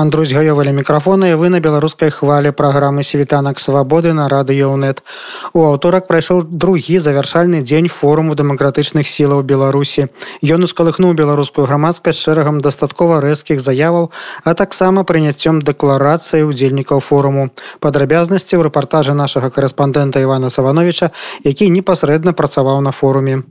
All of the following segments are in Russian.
Андрусь гаёвалі мікрафона і вы на беларускай хвалі праграмы світанак свабоды на радыёнет. У аўторак прайшоў другі завяршальны дзень форуму дэмакратычных сілаў Беларусі. Ён ускалыхнуў беларускую грамадскасць шэрагам дастаткова рэзкіх заяваў, а таксама прыняццём дэкларацыі ўдзельнікаў форуму. Падрабязнасці ў рэпартажы нашага корэспандэнта Івана Савановича, які непасрэдна працаваў на форуме.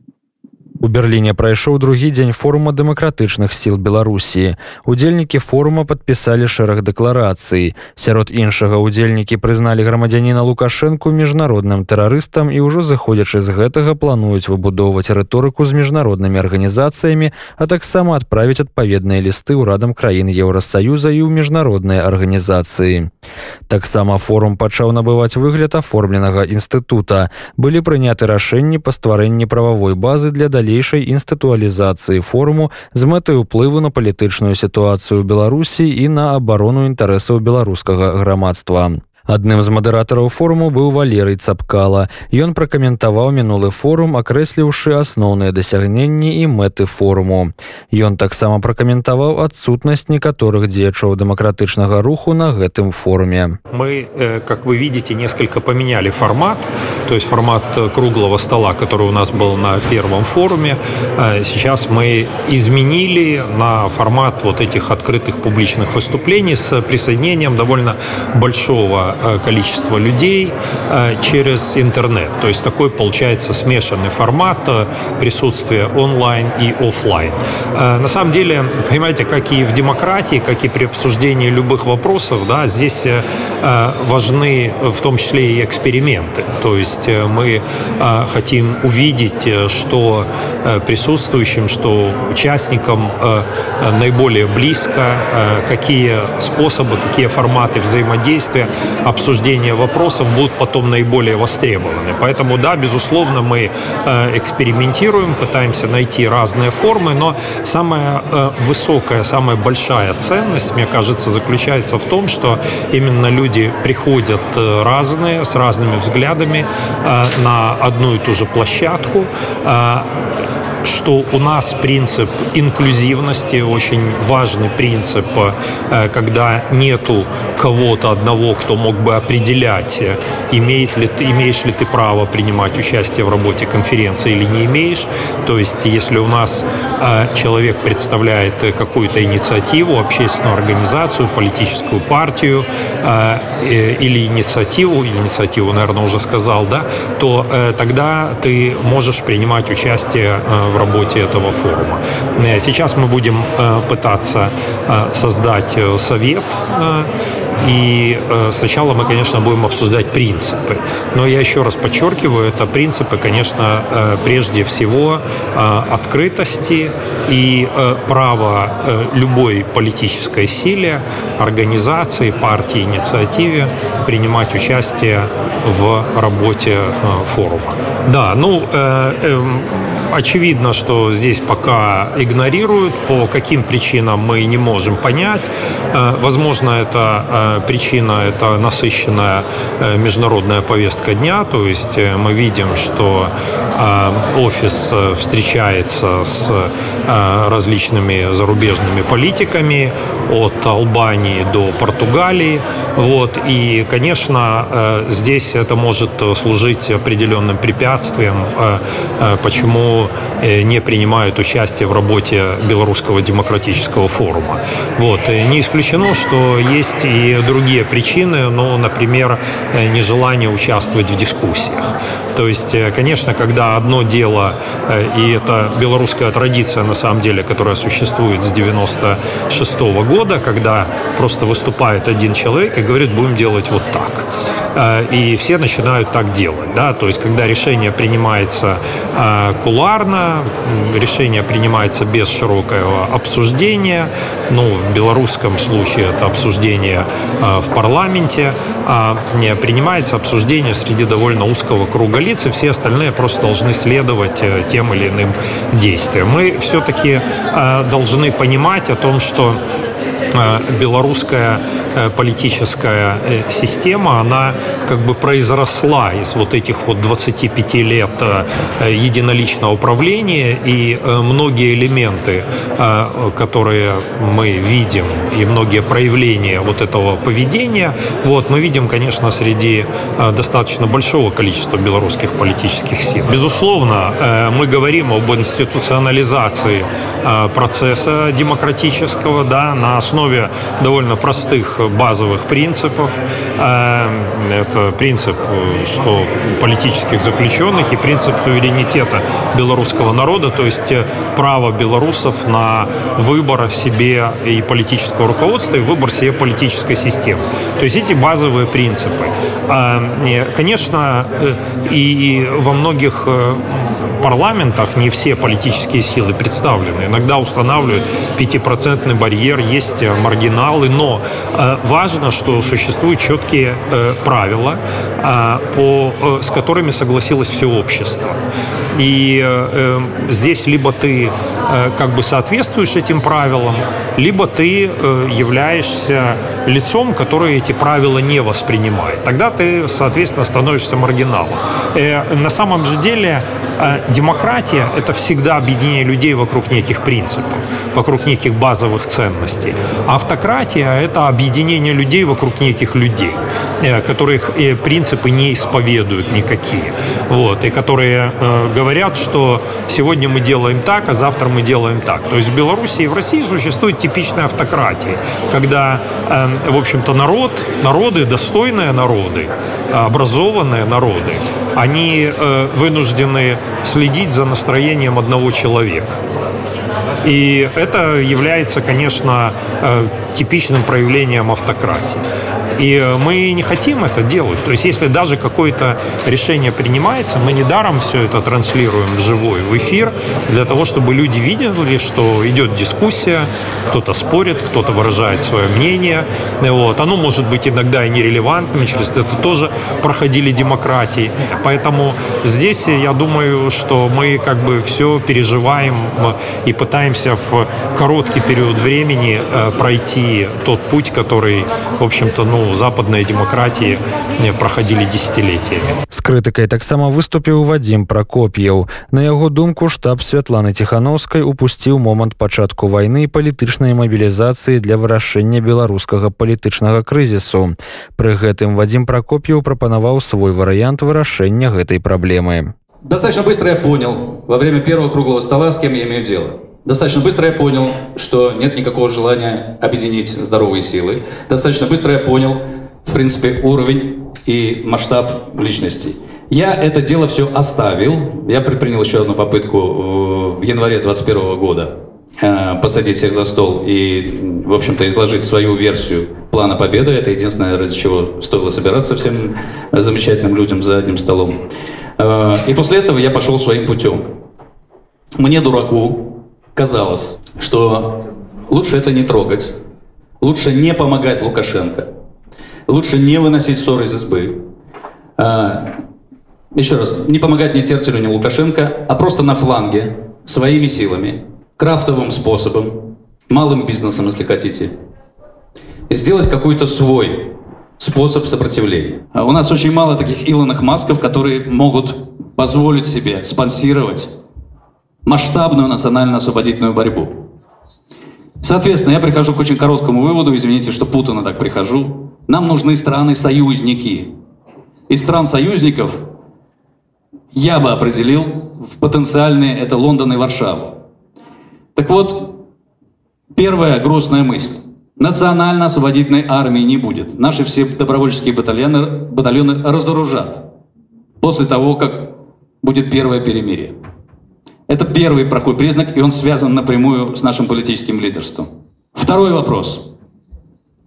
У Берліне прайшоў другі дзень форума дэмакратычных сіл Беларусі. Удзельнікі форума падпісалі шэраг дэкларацый. Сярод іншага удзельнікі прызналі грамадзяніна Лукашэнку міжнародным тэрарыстам і ўжо заходзячы з гэтага плануюць выбудоўваць рыторыку з міжнароднымі арганізацыямі, а таксама адправіць адпаведныя лісты ўрадам краін Еўрасаюза і ў міжнародныя арганізацыі. Таксама форум пачаў набываць выгляд аформленага інстытута. Былі прыняты рашэнні па стварэнні прававой базы для далей далейшай інстытуалізацыі форуму з мэтай уплыву на палітычную сітуацыю беларусі і на абарону інтарэсаў беларускага грамадства адным з мадэратараў форуму быў валерый цапкала ён пракаментаваў мінулы форум акрэсліўшы асноўныя дасягненні і мэты форуму ён таксама пракаментаваў адсутнасць некаторых дзеячаў дэмакратычнага руху на гэтым форуме мы э, как вы видите несколько поменяли формат то есть формат круглого стола который у нас был на первом форуме э, сейчас мы изменили на формат вот этих открытых публичных выступлений с присоединением довольно большого Э, количество людей э, через интернет. То есть такой получается смешанный формат э, присутствия онлайн и офлайн. На самом деле, понимаете, как и в демократии, как и при обсуждении любых вопросов, да, здесь важны в том числе и эксперименты. То есть мы хотим увидеть, что присутствующим, что участникам наиболее близко, какие способы, какие форматы взаимодействия обсуждения вопросов будут потом наиболее востребованы. Поэтому, да, безусловно, мы э, экспериментируем, пытаемся найти разные формы, но самая э, высокая, самая большая ценность, мне кажется, заключается в том, что именно люди приходят э, разные, с разными взглядами на одну и ту же площадку, что у нас принцип инклюзивности, очень важный принцип, э, когда нету кого-то одного, кто мог бы определять, э, имеет ли ты, имеешь ли ты право принимать участие в работе конференции или не имеешь. То есть, если у нас э, человек представляет какую-то инициативу, общественную организацию, политическую партию или инициативу, инициативу, наверное, уже сказал, да, то тогда ты можешь принимать участие в работе этого форума. Э, сейчас мы будем э, пытаться э, создать совет и сначала мы, конечно, будем обсуждать принципы. Но я еще раз подчеркиваю, это принципы, конечно, прежде всего открытости и право любой политической силе, организации, партии, инициативе принимать участие в работе форума. Да, ну, э, э, очевидно, что здесь пока игнорируют, по каким причинам мы не можем понять. Э, возможно, это э, причина – это насыщенная э, международная повестка дня, то есть мы видим, что офис встречается с различными зарубежными политиками, от Албании до Португалии. Вот. И, конечно, здесь это может служить определенным препятствием, почему не принимают участие в работе Белорусского демократического форума. Вот. Не исключено, что есть и другие причины, ну, например, э, нежелание участвовать в дискуссиях. То есть, э, конечно, когда одно дело, э, и это белорусская традиция, на самом деле, которая существует с 96 -го года, когда просто выступает один человек и говорит, будем делать вот так. И все начинают так делать. Да? То есть, когда решение принимается куларно, решение принимается без широкого обсуждения, ну, в белорусском случае это обсуждение Э, в парламенте, а принимается обсуждение среди довольно узкого круга лиц, и все остальные просто должны следовать э, тем или иным действиям. Мы все-таки э, должны понимать о том, что белорусская политическая система, она как бы произросла из вот этих вот 25 лет единоличного управления, и многие элементы, которые мы видим, и многие проявления вот этого поведения, вот, мы видим, конечно, среди достаточно большого количества белорусских политических сил. Безусловно, мы говорим об институционализации процесса демократического, да, на основе довольно простых базовых принципов. Э, это принцип, что политических заключенных и принцип суверенитета белорусского народа, то есть э, право белорусов на выбор себе и политического руководства, и выбор себе политической системы. То есть эти базовые принципы. Э, конечно, и во многих парламентах не все политические силы представлены. Иногда устанавливают пятипроцентный барьер, есть маргиналы, но э, важно, что существуют четкие э, правила, э, по, э, с которыми согласилось все общество. И э, э, здесь либо ты э, как бы соответствуешь этим правилам, либо ты э, являешься лицом, которое эти правила не воспринимает. Тогда ты, соответственно, становишься маргиналом. Э, на самом же деле э, демократия – это всегда объединение людей вокруг неких принципов, вокруг неких базовых ценностей. Автократия – это объединение людей вокруг неких людей, э, которых э, принципы не исповедуют никакие. Вот, и которые э, говорят, что сегодня мы делаем так, а завтра мы делаем так. То есть в Беларуси и в России существует типичная автократия, когда, в общем-то, народ, народы, достойные народы, образованные народы, они вынуждены следить за настроением одного человека. И это является, конечно, типичным проявлением автократии. И э, мы не хотим это делать. То есть, если даже какое-то решение принимается, мы недаром все это транслируем вживую, в эфир, для того, чтобы люди видели, что идет дискуссия, кто-то спорит, кто-то выражает свое мнение. Вот. Оно может быть иногда и нерелевантным, через это тоже проходили демократии. Поэтому здесь я думаю, что мы как бы все переживаем и пытаемся в короткий период времени э, пройти тот путь, который, в общем-то, ну, западныя демократии проходили десятилетиями с крытыкай таксама выступіў вадзім прокоп'еў на яго думку штаб святланы тихохановскай упусціў момант пачатку войны палітычнай мабілізацыі для вырашэння беларускага палітычнага крызісу пры гэтым вадзім прокоп'еў прапанаваў свой варыянт вырашэння гэтай праблемы достаточно быстро я понял во время первого круглого стола с кем я имею дело Достаточно быстро я понял, что нет никакого желания объединить здоровые силы. Достаточно быстро я понял, в принципе, уровень и масштаб личностей. Я это дело все оставил. Я предпринял еще одну попытку в январе 2021 года э, посадить всех за стол и, в общем-то, изложить свою версию плана победы. Это единственное, ради чего стоило собираться всем замечательным людям за одним столом. Э, и после этого я пошел своим путем. Мне, дураку, казалось, что лучше это не трогать, лучше не помогать Лукашенко, лучше не выносить ссоры из избы. А, еще раз, не помогать ни Тертеру, ни Лукашенко, а просто на фланге, своими силами, крафтовым способом, малым бизнесом, если хотите, сделать какой-то свой способ сопротивления. А у нас очень мало таких Илонных Масков, которые могут позволить себе спонсировать масштабную национально-освободительную борьбу. Соответственно, я прихожу к очень короткому выводу, извините, что путано так прихожу. Нам нужны страны-союзники. Из стран-союзников я бы определил в потенциальные это Лондон и Варшава. Так вот, первая грустная мысль. Национально-освободительной армии не будет. Наши все добровольческие батальоны, батальоны разоружат после того, как будет первое перемирие. Это первый плохой признак, и он связан напрямую с нашим политическим лидерством. Второй вопрос.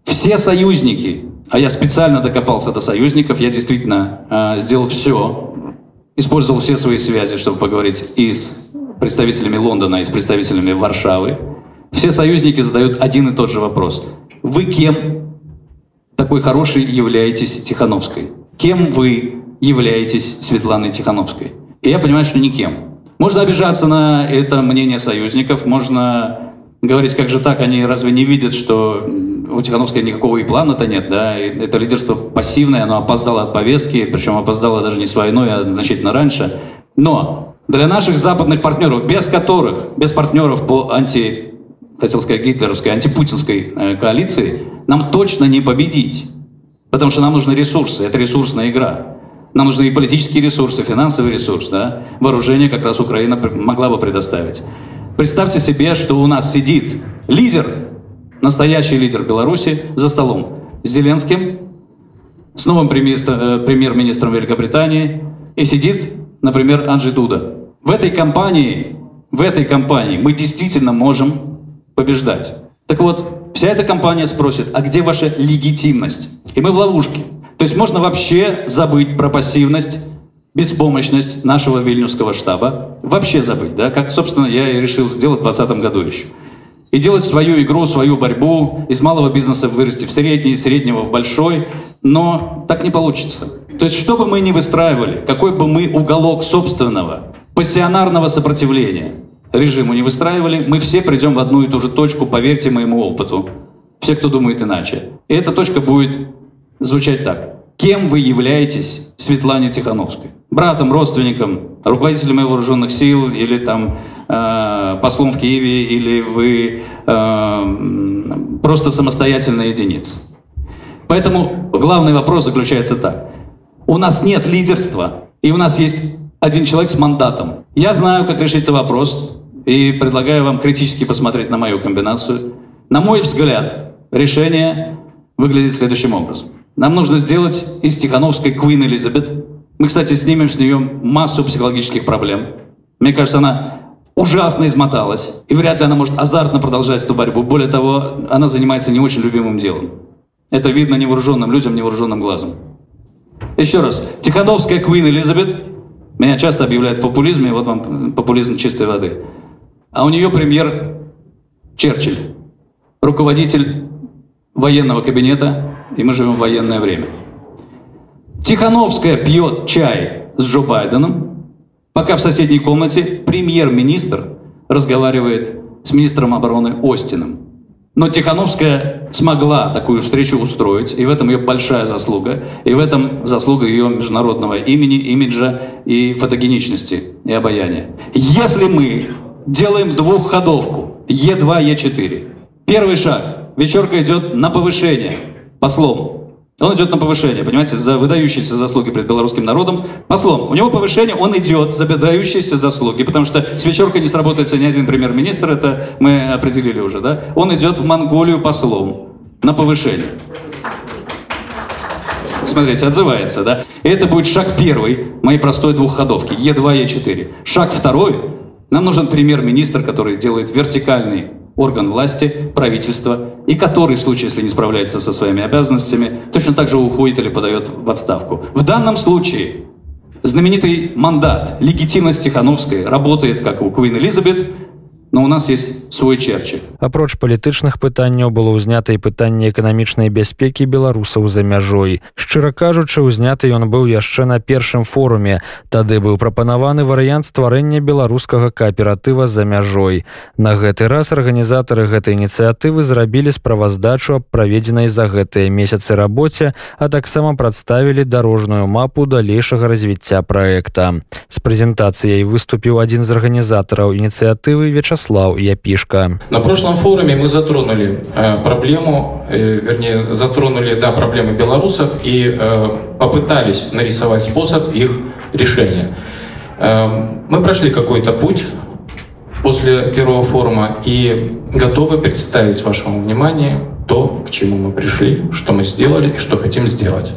Все союзники, а я специально докопался до союзников, я действительно э, сделал все, использовал все свои связи, чтобы поговорить и с представителями Лондона, и с представителями Варшавы. Все союзники задают один и тот же вопрос. Вы кем такой хороший являетесь Тихановской? Кем вы являетесь Светланой Тихановской? И я понимаю, что никем. Можно обижаться на это мнение союзников, можно говорить, как же так, они разве не видят, что у Тихановской никакого и плана-то нет, да, и это лидерство пассивное, оно опоздало от повестки, причем опоздало даже не с войной, а значительно раньше. Но для наших западных партнеров, без которых, без партнеров по анти, хотел сказать, гитлеровской, антипутинской э, коалиции, нам точно не победить. Потому что нам нужны ресурсы, это ресурсная игра. Нам нужны и политические ресурсы, финансовый ресурс, да, вооружение как раз Украина могла бы предоставить. Представьте себе, что у нас сидит лидер, настоящий лидер Беларуси за столом с Зеленским, с новым э, премьер-министром Великобритании, и сидит, например, Анджей Дуда. В этой компании, в этой компании мы действительно можем побеждать. Так вот, вся эта компания спросит, а где ваша легитимность? И мы в ловушке. То есть можно вообще забыть про пассивность, беспомощность нашего вильнюсского штаба. Вообще забыть, да, как, собственно, я и решил сделать в 2020 году еще. И делать свою игру, свою борьбу, из малого бизнеса вырасти в средний, из среднего в большой, но так не получится. То есть, что бы мы ни выстраивали, какой бы мы уголок собственного, пассионарного сопротивления режиму не выстраивали, мы все придем в одну и ту же точку, поверьте моему опыту. Все, кто думает иначе. И эта точка будет звучать так. Кем вы являетесь Светлане Тихановской? Братом, родственником, руководителем вооруженных сил или там э, послом в Киеве, или вы э, просто самостоятельная единица? Поэтому главный вопрос заключается так. У нас нет лидерства, и у нас есть один человек с мандатом. Я знаю, как решить этот вопрос, и предлагаю вам критически посмотреть на мою комбинацию. На мой взгляд, решение выглядит следующим образом. Нам нужно сделать из Тихановской Queen Elizabeth. Мы, кстати, снимем с нее массу психологических проблем. Мне кажется, она ужасно измоталась, и вряд ли она может азартно продолжать эту борьбу. Более того, она занимается не очень любимым делом. Это видно невооруженным людям, невооруженным глазом. Еще раз. Тихановская Queen Elizabeth. Меня часто объявляют в популизме, вот вам популизм чистой воды. А у нее премьер Черчилль, руководитель военного кабинета и мы живем в военное время. Тихановская пьет чай с Джо Байденом, пока в соседней комнате премьер-министр разговаривает с министром обороны Остином. Но Тихановская смогла такую встречу устроить, и в этом ее большая заслуга, и в этом заслуга ее международного имени, имиджа и фотогеничности, и обаяния. Если мы делаем двухходовку Е2, Е4, первый шаг, вечерка идет на повышение – послом. Он идет на повышение, понимаете, за выдающиеся заслуги перед белорусским народом. Послом. У него повышение, он идет за выдающиеся заслуги, потому что с вечеркой не сработается ни один премьер-министр, это мы определили уже, да? Он идет в Монголию послом на повышение. Смотрите, отзывается, да? И это будет шаг первый моей простой двухходовки, Е2, Е4. Шаг второй. Нам нужен премьер-министр, который делает вертикальный орган власти, правительство, и который в случае, если не справляется со своими обязанностями, точно так же уходит или подает в отставку. В данном случае знаменитый мандат, легитимность Тихановской работает, как у Квин Элизабет, но у нас есть свой Черчилль. Апроч палітычных пытанняў было ўзнята і пытанне эканамічнай бяспекі беларусаў за мяжой. Шчыра кажучы, узняты ён быў яшчэ на першым форуме. Тады быў прапанаваны варыянт стварэння беларускага кааператыва за мяжой. На гэты раз арганізатары гэтай ініцыятывы зрабілі справаздачу аб праведзенай за гэтыя месяцы рабоце, а таксама прадставілі дарожную мапу далейшага развіцця праекта. З прэзентацыяй выступіў адзін з арганізатараў ініцыятывы веча Вячеслав Япишка. На прошлом форуме мы затронули э, проблему, э, вернее, затронули, да, проблемы белорусов и э, попытались нарисовать способ их решения. Мы прошли какой-то путь после первого форума и готовы представить вашему вниманию то, к чему мы пришли, что мы сделали и что хотим сделать.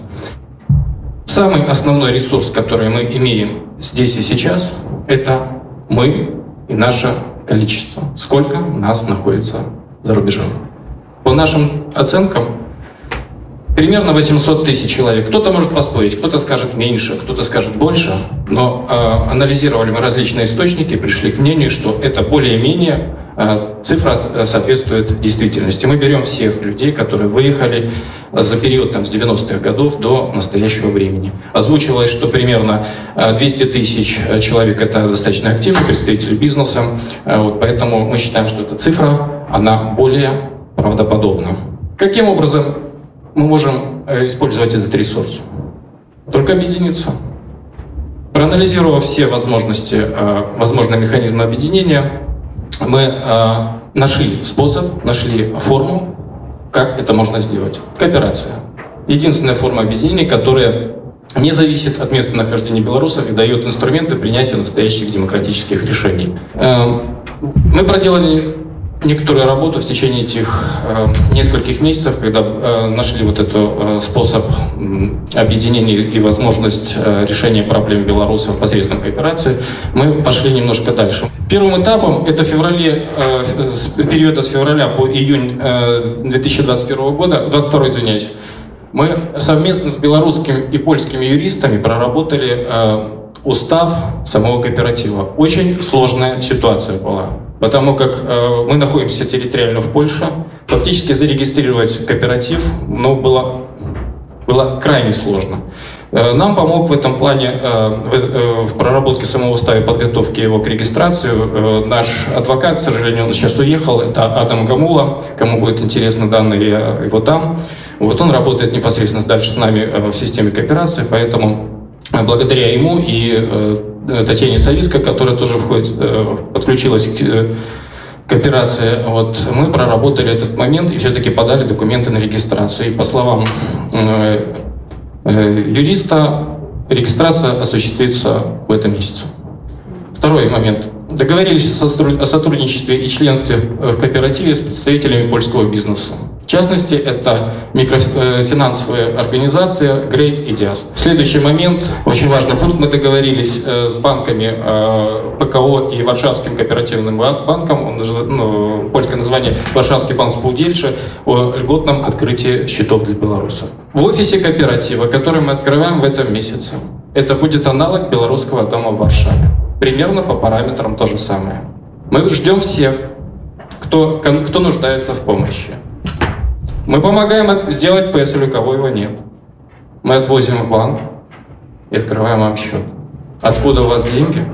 Самый основной ресурс, который мы имеем здесь и сейчас, это мы и наша количество, сколько у нас находится за рубежом. По нашим оценкам, примерно 800 тысяч человек. Кто-то может поспорить, кто-то скажет меньше, кто-то скажет больше, но э, анализировали мы различные источники, пришли к мнению, что это более-менее цифра э, соответствует действительности. Мы берем всех людей, которые выехали за период там, с 90-х годов до настоящего времени. Озвучивалось, что примерно 200 э, тысяч э, человек – это достаточно активные представители бизнеса, э, вот, поэтому мы считаем, что эта цифра она более правдоподобна. Каким образом мы можем э, использовать этот ресурс? Только объединиться. Проанализировав все возможности, э, возможные механизмы объединения, мы э, нашли способ, нашли форму, как это можно сделать. Кооперация. Единственная форма объединения, которая не зависит от места нахождения белорусов и дает инструменты принятия настоящих демократических решений. Мы проделали некоторую работу в течение этих э, нескольких месяцев, когда э, нашли вот этот э, способ э, объединения и возможность э, решения проблем белорусов посредством кооперации, мы пошли немножко дальше. Первым этапом это феврале, э, с периода с февраля по июнь э, 2021 года, 22 извиняюсь, мы совместно с белорусскими и польскими юристами проработали э, устав самого кооператива. Очень сложная ситуация была потому как э, мы находимся территориально в Польше. Фактически зарегистрировать кооператив ну, было, было крайне сложно. Э, нам помог в этом плане э, в, э, в проработке самого устава и подготовке его к регистрации наш адвокат, к сожалению, он сейчас уехал, это Адам Гамула. Кому будет интересно данные, я его там. Вот он работает непосредственно дальше с нами в системе кооперации, поэтому благодаря ему и Татьяне Сависко, которая тоже входит, э, подключилась к, э, к операции. Вот, мы проработали этот момент и все-таки подали документы на регистрацию. И по словам юриста, регистрация осуществится в этом месяце. Второй момент. Договорились о сотрудничестве и членстве в кооперативе с представителями польского бизнеса. В частности, это микрофинансовая организация Great Ideas. Следующий момент, очень важный пункт, мы договорились э, с банками э, ПКО и Варшавским кооперативным банком, он, ну, польское название Варшавский банк Спулдельши, о льготном открытии счетов для белорусов. В офисе кооператива, который мы открываем в этом месяце, это будет аналог Белорусского дома в Варшаве. Примерно по параметрам то же самое. Мы ждем всех, кто, кто нуждается в помощи. Мы помогаем сделать ПЭС, у кого его нет. Мы отвозим в банк и открываем вам счет. Откуда у вас деньги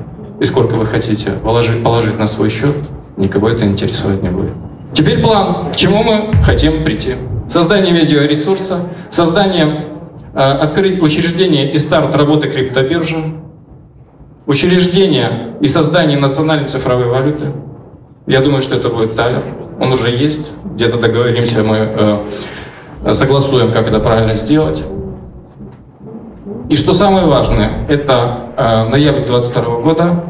и сколько вы хотите положить, положить на свой счет, никого это интересовать не будет. Теперь план, к чему мы хотим прийти. Создание видеоресурса, создание э, открыть учреждение и старт работы криптобиржи, учреждение и создание национальной цифровой валюты. Я думаю, что это будет талер он уже есть, где-то договоримся, мы э, согласуем, как это правильно сделать. И что самое важное, это э, ноябрь 2022 года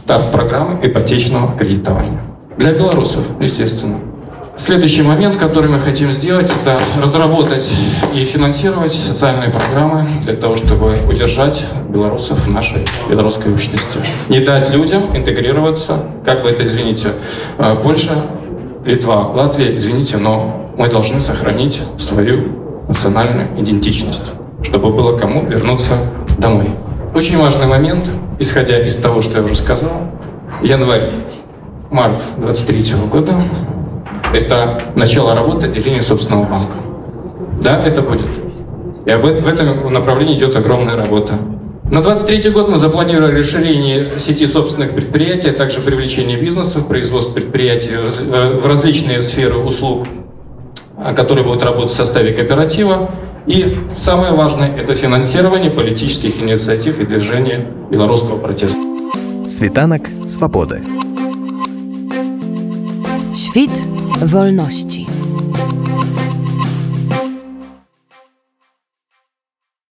старт программы ипотечного кредитования. Для белорусов, естественно. Следующий момент, который мы хотим сделать, это разработать и финансировать социальные программы для того, чтобы удержать белорусов в нашей белорусской общности. Не дать людям интегрироваться, как бы это, извините, э, Польша, Литва, Латвия, извините, но мы должны сохранить свою национальную идентичность, чтобы было кому вернуться домой. Очень важный момент, исходя из того, что я уже сказал, январь-март 23 года это начало работы отделения собственного банка. Да, это будет. И об этом, в этом направлении идет огромная работа. На 23 год мы запланировали расширение сети собственных предприятий, а также привлечение бизнеса в производство предприятий в различные сферы услуг, а, которые будут работать в составе кооператива. И самое важное – это финансирование политических инициатив и движения белорусского протеста. Світанак свободы. Świt wolności.